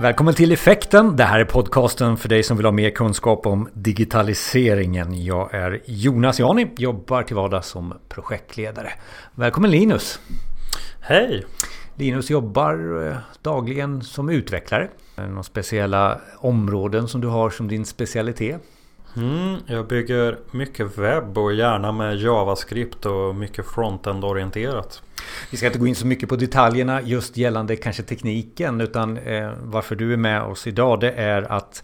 Välkommen till Effekten. Det här är podcasten för dig som vill ha mer kunskap om digitaliseringen. Jag är Jonas Jani, jobbar till vardags som projektledare. Välkommen Linus! Hej! Linus jobbar eh, dagligen som utvecklare. Några speciella områden som du har som din specialitet? Mm, jag bygger mycket webb och gärna med JavaScript och mycket frontend orienterat. Vi ska inte gå in så mycket på detaljerna just gällande kanske tekniken utan eh, varför du är med oss idag det är att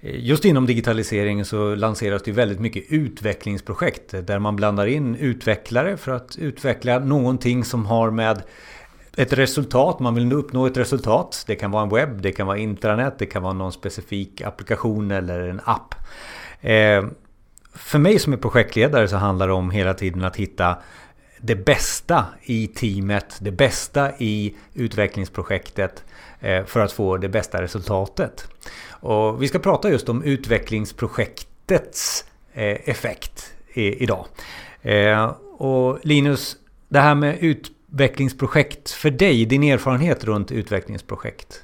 eh, Just inom digitalisering så lanseras det väldigt mycket utvecklingsprojekt där man blandar in utvecklare för att utveckla någonting som har med ett resultat, man vill uppnå ett resultat. Det kan vara en webb, det kan vara intranät, det kan vara någon specifik applikation eller en app. Eh, för mig som är projektledare så handlar det om hela tiden att hitta det bästa i teamet, det bästa i utvecklingsprojektet eh, för att få det bästa resultatet. Och vi ska prata just om utvecklingsprojektets eh, effekt idag. Eh, och Linus, det här med utvecklingsprojekt för dig, din erfarenhet runt utvecklingsprojekt?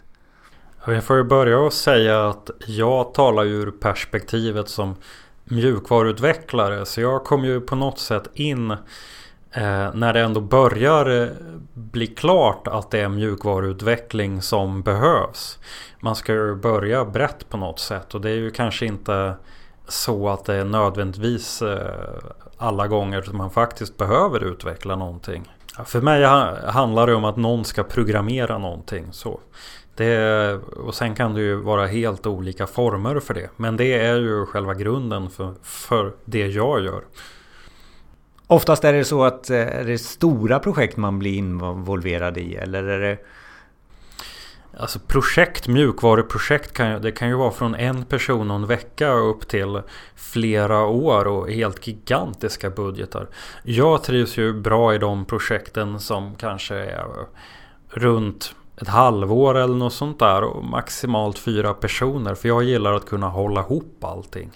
Jag får ju börja och säga att jag talar ur perspektivet som mjukvaruutvecklare. Så jag kom ju på något sätt in eh, när det ändå börjar eh, bli klart att det är mjukvaruutveckling som behövs. Man ska ju börja brett på något sätt och det är ju kanske inte så att det är nödvändigtvis eh, alla gånger som man faktiskt behöver utveckla någonting. För mig handlar det om att någon ska programmera någonting. Så. Det, och sen kan det ju vara helt olika former för det. Men det är ju själva grunden för, för det jag gör. Oftast är det så att eh, är det stora projekt man blir involverad i eller är det Alltså projekt, mjukvaruprojekt kan, det kan ju vara från en person och en vecka upp till flera år och helt gigantiska budgetar. Jag trivs ju bra i de projekten som kanske är runt ett halvår eller något sånt där och maximalt fyra personer för jag gillar att kunna hålla ihop allting.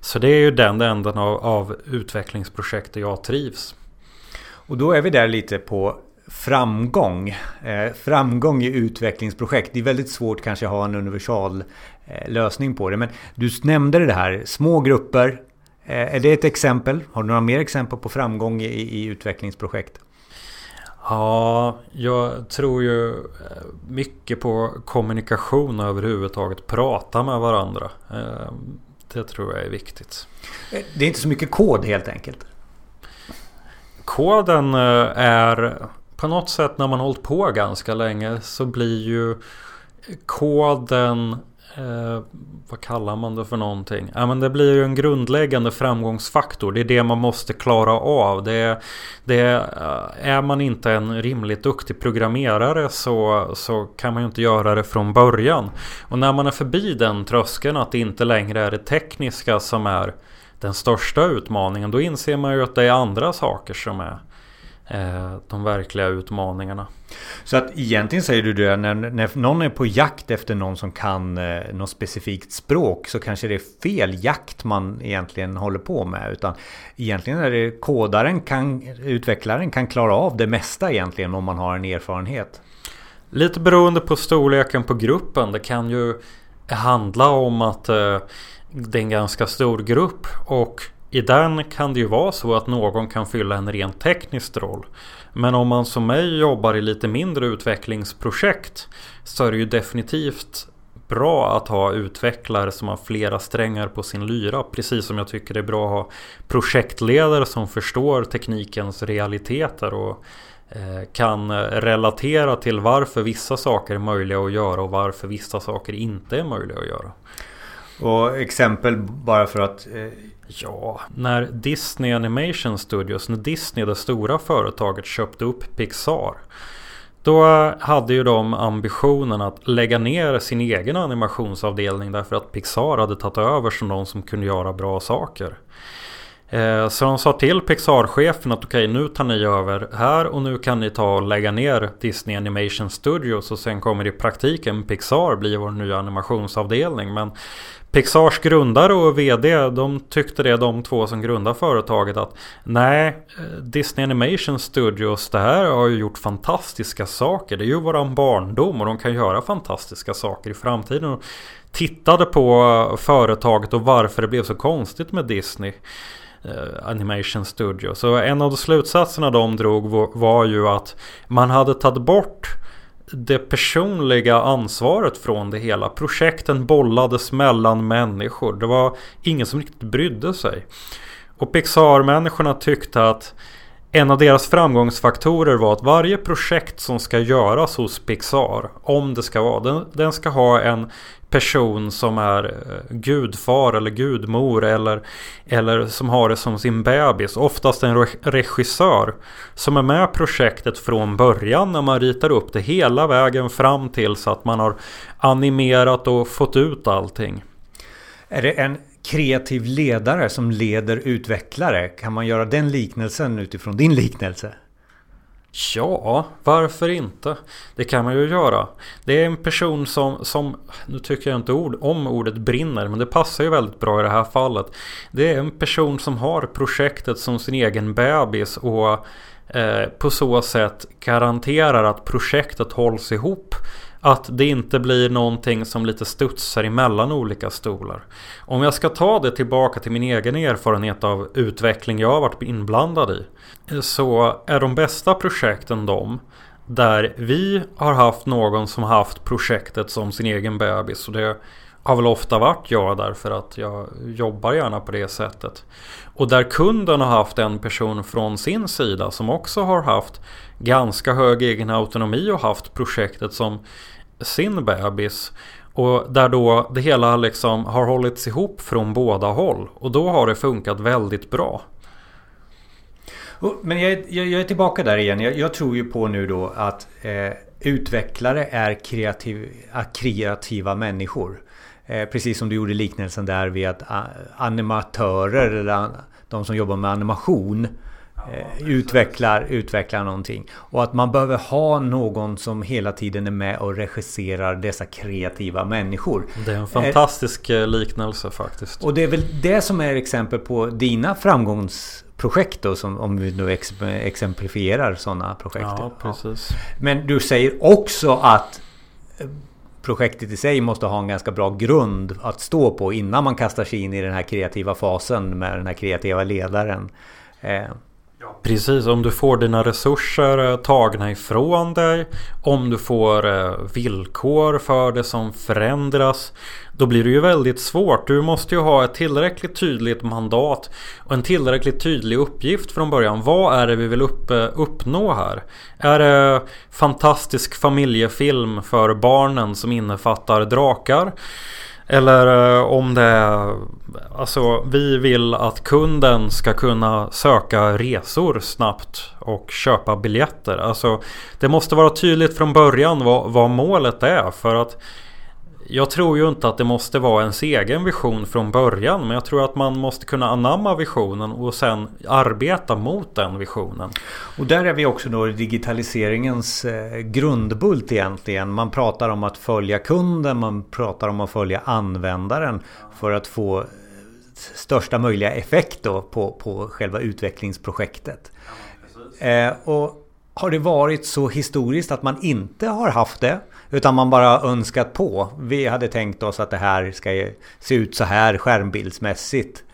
Så det är ju den änden av, av utvecklingsprojekt jag trivs. Och då är vi där lite på framgång. Eh, framgång i utvecklingsprojekt. Det är väldigt svårt kanske att ha en universal eh, lösning på det. Men du nämnde det här, små grupper. Eh, är det ett exempel? Har du några mer exempel på framgång i, i utvecklingsprojekt? Ja, jag tror ju eh, mycket på kommunikation överhuvudtaget. Prata med varandra. Eh, det tror jag är viktigt. Det är inte så mycket kod helt enkelt? Koden eh, är på något sätt när man hållit på ganska länge så blir ju koden Eh, vad kallar man det för någonting? Ja, men det blir ju en grundläggande framgångsfaktor. Det är det man måste klara av. Det, det, eh, är man inte en rimligt duktig programmerare så, så kan man ju inte göra det från början. Och när man är förbi den tröskeln att det inte längre är det tekniska som är den största utmaningen. Då inser man ju att det är andra saker som är Eh, de verkliga utmaningarna. Så att egentligen säger du det, när, när någon är på jakt efter någon som kan eh, något specifikt språk så kanske det är fel jakt man egentligen håller på med. Utan egentligen är det kodaren, kan, utvecklaren kan klara av det mesta egentligen om man har en erfarenhet. Lite beroende på storleken på gruppen. Det kan ju handla om att eh, det är en ganska stor grupp och i den kan det ju vara så att någon kan fylla en rent teknisk roll. Men om man som mig jobbar i lite mindre utvecklingsprojekt så är det ju definitivt bra att ha utvecklare som har flera strängar på sin lyra. Precis som jag tycker det är bra att ha projektledare som förstår teknikens realiteter och eh, kan eh, relatera till varför vissa saker är möjliga att göra och varför vissa saker inte är möjliga att göra. Och exempel bara för att eh, Ja, när Disney Animation Studios, när Disney det stora företaget köpte upp Pixar. Då hade ju de ambitionen att lägga ner sin egen animationsavdelning därför att Pixar hade tagit över som de som kunde göra bra saker. Eh, så de sa till Pixar-chefen att okej okay, nu tar ni över här och nu kan ni ta och lägga ner Disney Animation Studios och sen kommer i praktiken Pixar bli vår nya animationsavdelning. Men Pixars grundare och VD de tyckte det de två som grundar företaget att nej eh, Disney Animation Studios det här har ju gjort fantastiska saker. Det är ju våran barndom och de kan göra fantastiska saker i framtiden. Och tittade på eh, företaget och varför det blev så konstigt med Disney. Eh, Animation Studio. Så en av de slutsatserna de drog var ju att man hade tagit bort det personliga ansvaret från det hela. Projekten bollades mellan människor. Det var ingen som riktigt brydde sig. Och Pixar-människorna tyckte att en av deras framgångsfaktorer var att varje projekt som ska göras hos Pixar, om det ska vara, den, den ska ha en person som är eh, gudfar eller gudmor eller, eller som har det som sin bebis. Oftast en regissör som är med projektet från början när man ritar upp det hela vägen fram till så att man har animerat och fått ut allting. Är det en kreativ ledare som leder utvecklare? Kan man göra den liknelsen utifrån din liknelse? Ja, varför inte? Det kan man ju göra. Det är en person som, som nu tycker jag inte ord, om ordet brinner, men det passar ju väldigt bra i det här fallet. Det är en person som har projektet som sin egen bebis och eh, på så sätt garanterar att projektet hålls ihop att det inte blir någonting som lite studsar emellan olika stolar. Om jag ska ta det tillbaka till min egen erfarenhet av utveckling jag har varit inblandad i. Så är de bästa projekten de där vi har haft någon som haft projektet som sin egen bebis. Och det har väl ofta varit jag därför att jag jobbar gärna på det sättet. Och där kunden har haft en person från sin sida som också har haft ganska hög egen autonomi och haft projektet som sin bebis. Och där då det hela liksom har hållits ihop från båda håll. Och då har det funkat väldigt bra. Men jag, jag, jag är tillbaka där igen. Jag, jag, tror ju på nu då att eh, utvecklare är kreativ, kreativa människor. Eh, precis som du gjorde liknelsen där vid att a, animatörer eller de som jobbar med animation eh, utvecklar, utvecklar någonting. Och att man behöver ha någon som hela tiden är med och regisserar dessa kreativa människor. Det är en fantastisk eh, liknelse faktiskt. Och det är väl det som är exempel på dina framgångsprojekt då, som, om vi nu exemplifierar sådana projekt. Ja, precis. Men du säger också att eh, projektet i sig måste ha en ganska bra grund att stå på innan man kastar sig in i den här kreativa fasen med den här kreativa ledaren. Ja, Precis, om du får dina resurser eh, tagna ifrån dig. Om du får eh, villkor för det som förändras. Då blir det ju väldigt svårt. Du måste ju ha ett tillräckligt tydligt mandat och en tillräckligt tydlig uppgift från början. Vad är det vi vill upp, eh, uppnå här? Är det fantastisk familjefilm för barnen som innefattar drakar? Eller eh, om det är Alltså vi vill att kunden ska kunna söka resor snabbt och köpa biljetter. Alltså det måste vara tydligt från början vad, vad målet är för att jag tror ju inte att det måste vara ens egen vision från början men jag tror att man måste kunna anamma visionen och sen arbeta mot den visionen. Och där är vi också då digitaliseringens eh, grundbult egentligen. Man pratar om att följa kunden, man pratar om att följa användaren för att få största möjliga effekt då på, på själva utvecklingsprojektet. Eh, och har det varit så historiskt att man inte har haft det utan man bara önskat på. Vi hade tänkt oss att det här ska se ut så här skärmbildsmässigt.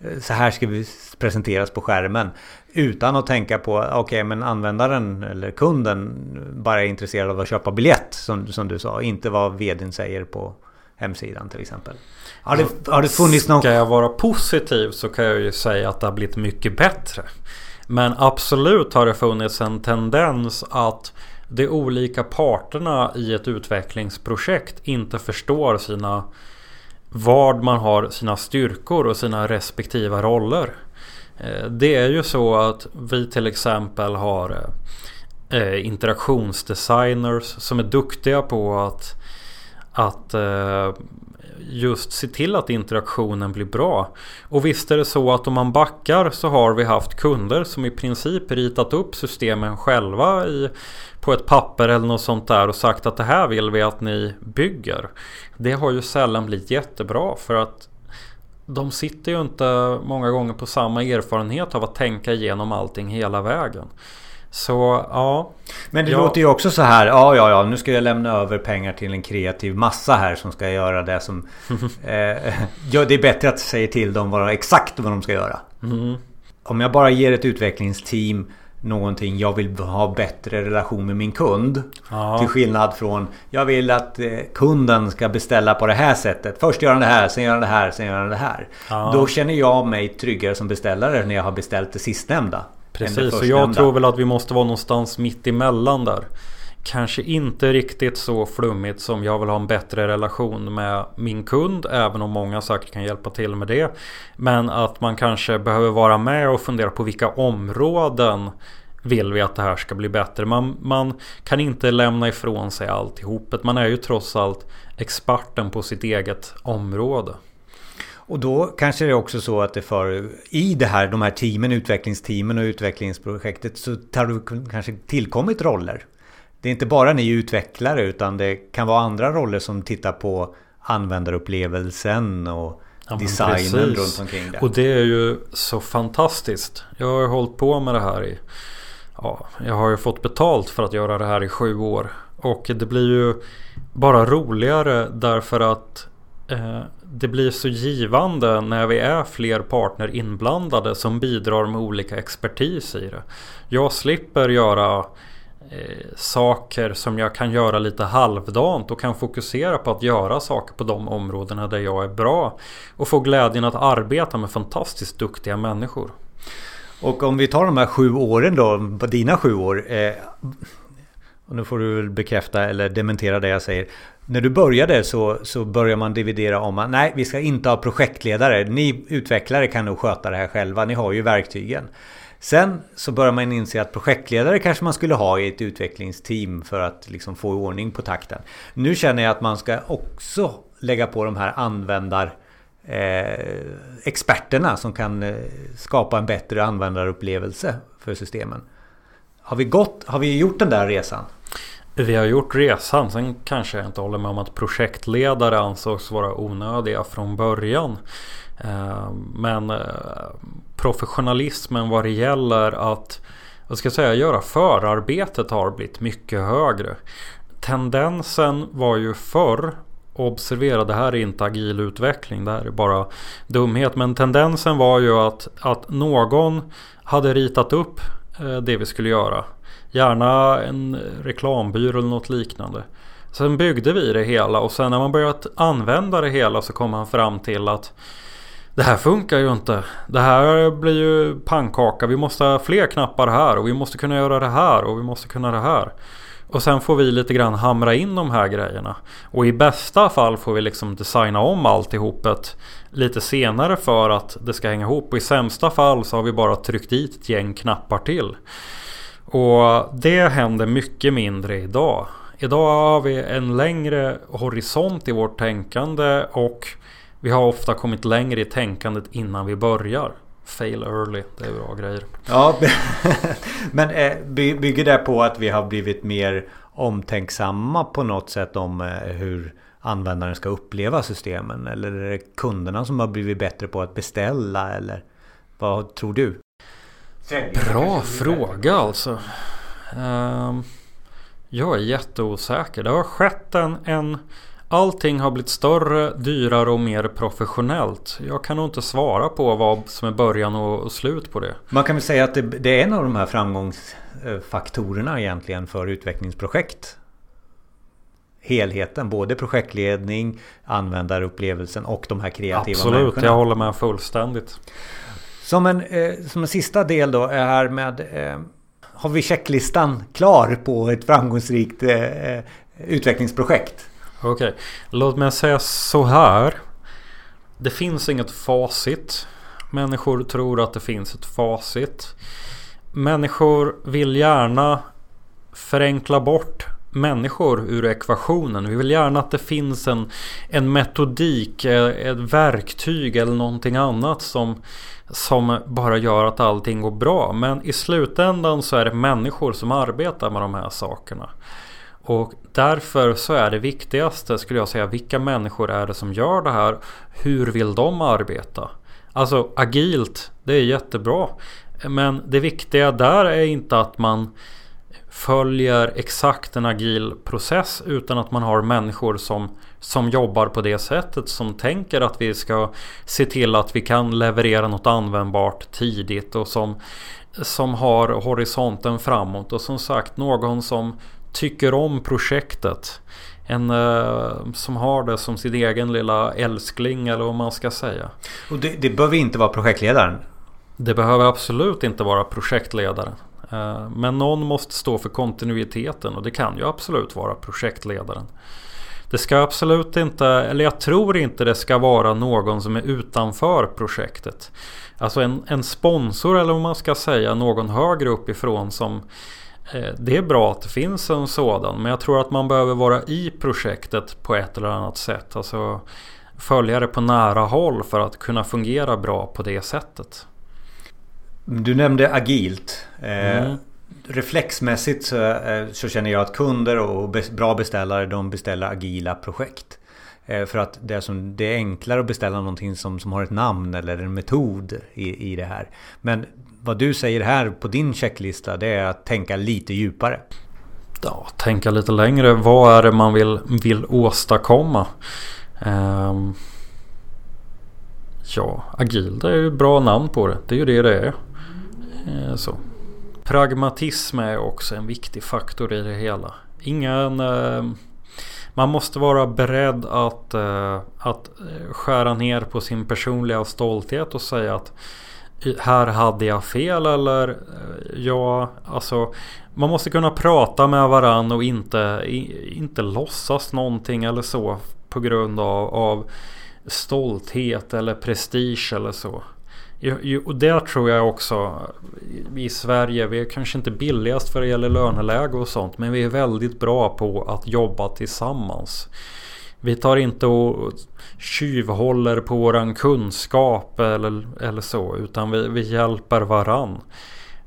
Eh, så här ska vi presenteras på skärmen. Utan att tänka på, okej okay, men användaren eller kunden bara är intresserad av att köpa biljett som, som du sa. Inte vad vdn säger på hemsidan till exempel. Har det, har det funnits någon... Ska jag vara positiv så kan jag ju säga att det har blivit mycket bättre. Men absolut har det funnits en tendens att de olika parterna i ett utvecklingsprojekt inte förstår sina vad man har sina styrkor och sina respektiva roller. Eh, det är ju så att vi till exempel har eh, interaktionsdesigners som är duktiga på att, att eh, just se till att interaktionen blir bra. Och visst är det så att om man backar så har vi haft kunder som i princip ritat upp systemen själva i, på ett papper eller något sånt där och sagt att det här vill vi att ni bygger. Det har ju sällan blivit jättebra för att de sitter ju inte många gånger på samma erfarenhet av att tänka igenom allting hela vägen. Så ja. Men det ja. låter ju också så här. Ja, ja, ja. Nu ska jag lämna över pengar till en kreativ massa här som ska göra det som... eh, ja, det är bättre att säga till dem vad, exakt vad de ska göra. Mm. Om jag bara ger ett utvecklingsteam någonting jag vill ha bättre relation med min kund. Ja. Till skillnad från jag vill att eh, kunden ska beställa på det här sättet. Först gör han det här, sen gör han det här, sen gör han det här. Ja. Då känner jag mig tryggare som beställare när jag har beställt det sistnämnda. Precis, och jag tror väl att vi måste vara någonstans mitt emellan där. Kanske inte riktigt så flummigt som jag vill ha en bättre relation med min kund. Även om många säkert kan hjälpa till med det. Men att man kanske behöver vara med och fundera på vilka områden vill vi att det här ska bli bättre. Man, man kan inte lämna ifrån sig alltihopet. Man är ju trots allt experten på sitt eget område. Och då kanske det är också så att det för i det här, de här teamen, utvecklingsteamen och utvecklingsprojektet så har det kanske tillkommit roller. Det är inte bara ni utvecklare utan det kan vara andra roller som tittar på användarupplevelsen och ja, designen runt omkring det. Och det är ju så fantastiskt. Jag har hållit på med det här i Ja, jag har ju fått betalt för att göra det här i sju år. Och det blir ju bara roligare därför att eh, det blir så givande när vi är fler partner inblandade som bidrar med olika expertis i det. Jag slipper göra eh, saker som jag kan göra lite halvdant och kan fokusera på att göra saker på de områdena där jag är bra. Och få glädjen att arbeta med fantastiskt duktiga människor. Och om vi tar de här sju åren då, dina sju år. Eh, och nu får du väl bekräfta eller dementera det jag säger. När du började så, så börjar man dividera om att nej, vi ska inte ha projektledare. Ni utvecklare kan nog sköta det här själva. Ni har ju verktygen. Sen så börjar man inse att projektledare kanske man skulle ha i ett utvecklingsteam för att liksom få ordning på takten. Nu känner jag att man ska också lägga på de här användar eh, experterna som kan eh, skapa en bättre användarupplevelse för systemen. Har vi, gått, har vi gjort den där resan? Vi har gjort resan. Sen kanske jag inte håller med om att projektledare ansågs vara onödiga från början. Eh, men eh, professionalismen vad det gäller att vad ska jag säga, göra förarbetet har blivit mycket högre. Tendensen var ju förr Observera, det här är inte agil utveckling. Det här är bara dumhet. Men tendensen var ju att, att någon hade ritat upp Eh, det vi skulle göra. Gärna en reklambyrå eller något liknande. Sen byggde vi det hela och sen när man börjat använda det hela så kom han fram till att det här funkar ju inte. Det här blir ju pannkaka. Vi måste ha fler knappar här och vi måste kunna göra det här och vi måste kunna det här. Och sen får vi lite grann hamra in de här grejerna. Och i bästa fall får vi liksom designa om alltihopet lite senare för att det ska hänga ihop. Och i sämsta fall så har vi bara tryckt dit ett gäng knappar till. Och det händer mycket mindre idag. Idag har vi en längre horisont i vårt tänkande och vi har ofta kommit längre i tänkandet innan vi börjar. Fail early, det är bra grejer. Ja, men eh, bygger det på att vi har blivit mer omtänksamma på något sätt om eh, hur användaren ska uppleva systemen? Eller är det kunderna som har blivit bättre på att beställa? Eller vad tror du? Bra fråga alltså. Um, jag är jätteosäker. Det har skett en, en Allting har blivit större, dyrare och mer professionellt. Jag kan nog inte svara på vad som är början och slut på det. Man kan väl säga att det, det är en av de här framgångsfaktorerna egentligen för utvecklingsprojekt. Helheten, både projektledning, användarupplevelsen och de här kreativa Absolut, människorna. jag håller med fullständigt. Som en, eh, som en sista del då är här med eh, Har vi checklistan klar på ett framgångsrikt eh, utvecklingsprojekt? Okej, okay. låt mig säga så här. Det finns inget facit. Människor tror att det finns ett facit. Människor vill gärna förenkla bort människor ur ekvationen. Vi vill gärna att det finns en, en metodik, eh, ett verktyg eller någonting annat som, som bara gör att allting går bra. Men i slutändan så är det människor som arbetar med de här sakerna. Och därför så är det viktigaste skulle jag säga vilka människor är det som gör det här? Hur vill de arbeta? Alltså agilt, det är jättebra. Men det viktiga där är inte att man följer exakt en agil process utan att man har människor som, som jobbar på det sättet. Som tänker att vi ska se till att vi kan leverera något användbart tidigt och som, som har horisonten framåt. Och som sagt någon som tycker om projektet. En uh, som har det som sin egen lilla älskling eller vad man ska säga. Och det, det behöver inte vara projektledaren? Det behöver absolut inte vara projektledaren. Uh, men någon måste stå för kontinuiteten och det kan ju absolut vara projektledaren. Det ska absolut inte, eller jag tror inte det ska vara någon som är utanför projektet. Alltså en, en sponsor eller vad man ska säga, någon högre uppifrån som Eh, det är bra att det finns en sådan men jag tror att man behöver vara i projektet på ett eller annat sätt. Alltså följa det på nära håll för att kunna fungera bra på det sättet. Du nämnde agilt. Eh, mm. reflexmässigt så, eh, så, känner jag att kunder och bra beställare de beställer agila projekt. för att det är, som, det är enklare att beställa någonting som, som har ett namn eller en metod i, i det här. Men vad du säger här på din checklista det är att tänka lite djupare. Ja, tänka lite längre. Vad är det man vill, vill åstadkomma? Um, ja, agil det är ju ett bra namn på det. Det är ju det det är. Uh, så. Pragmatism är också en viktig faktor i det hela. Ingen... Uh, man måste vara beredd att, uh, att skära ner på sin personliga stolthet och säga att här hade jag fel eller eh, ja, alltså man måste kunna prata med varandra och inte, inte låtsas någonting eller så på grund av, av stolthet eller prestige eller så. Och det tror jag också i Sverige, vi är kanske inte billigast för det gäller löneläge och sånt men vi är väldigt bra på att jobba tillsammans. Vi tar inte och tjuvhåller på våran kunskap eller, eller så. Utan vi, vi hjälper varann.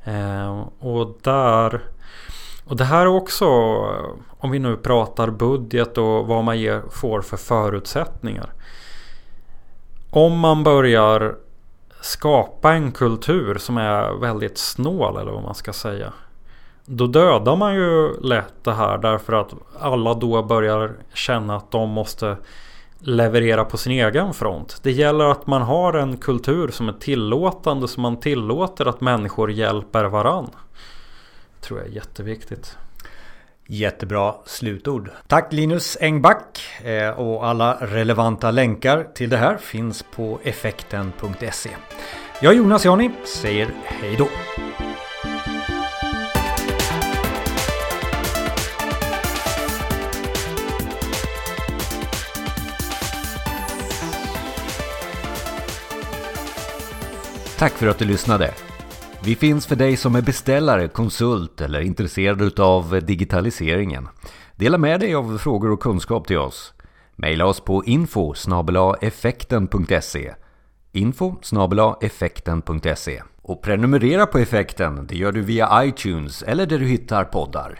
Eh, och där... Och det här är också, om vi nu pratar budget och vad man ger, får för förutsättningar. Om man börjar skapa en kultur som är väldigt snål eller vad man ska säga. Då dödar man ju lätt det här därför att alla då börjar känna att de måste leverera på sin egen front. Det gäller att man har en kultur som är tillåtande så man tillåter att människor hjälper varann. Det tror jag är jätteviktigt. Jättebra slutord. Tack Linus Engback eh, och alla relevanta länkar till det här finns på effekten.se. Jag Jonas Jani säger hej då. Tack för att du lyssnade. Vi finns för dig som är beställare, konsult eller intresserad av digitaliseringen. Dela med dig av frågor och kunskap till oss. Maila oss på info effekten.se info effekten.se Och prenumerera på effekten, det gör du via iTunes eller där du hittar poddar.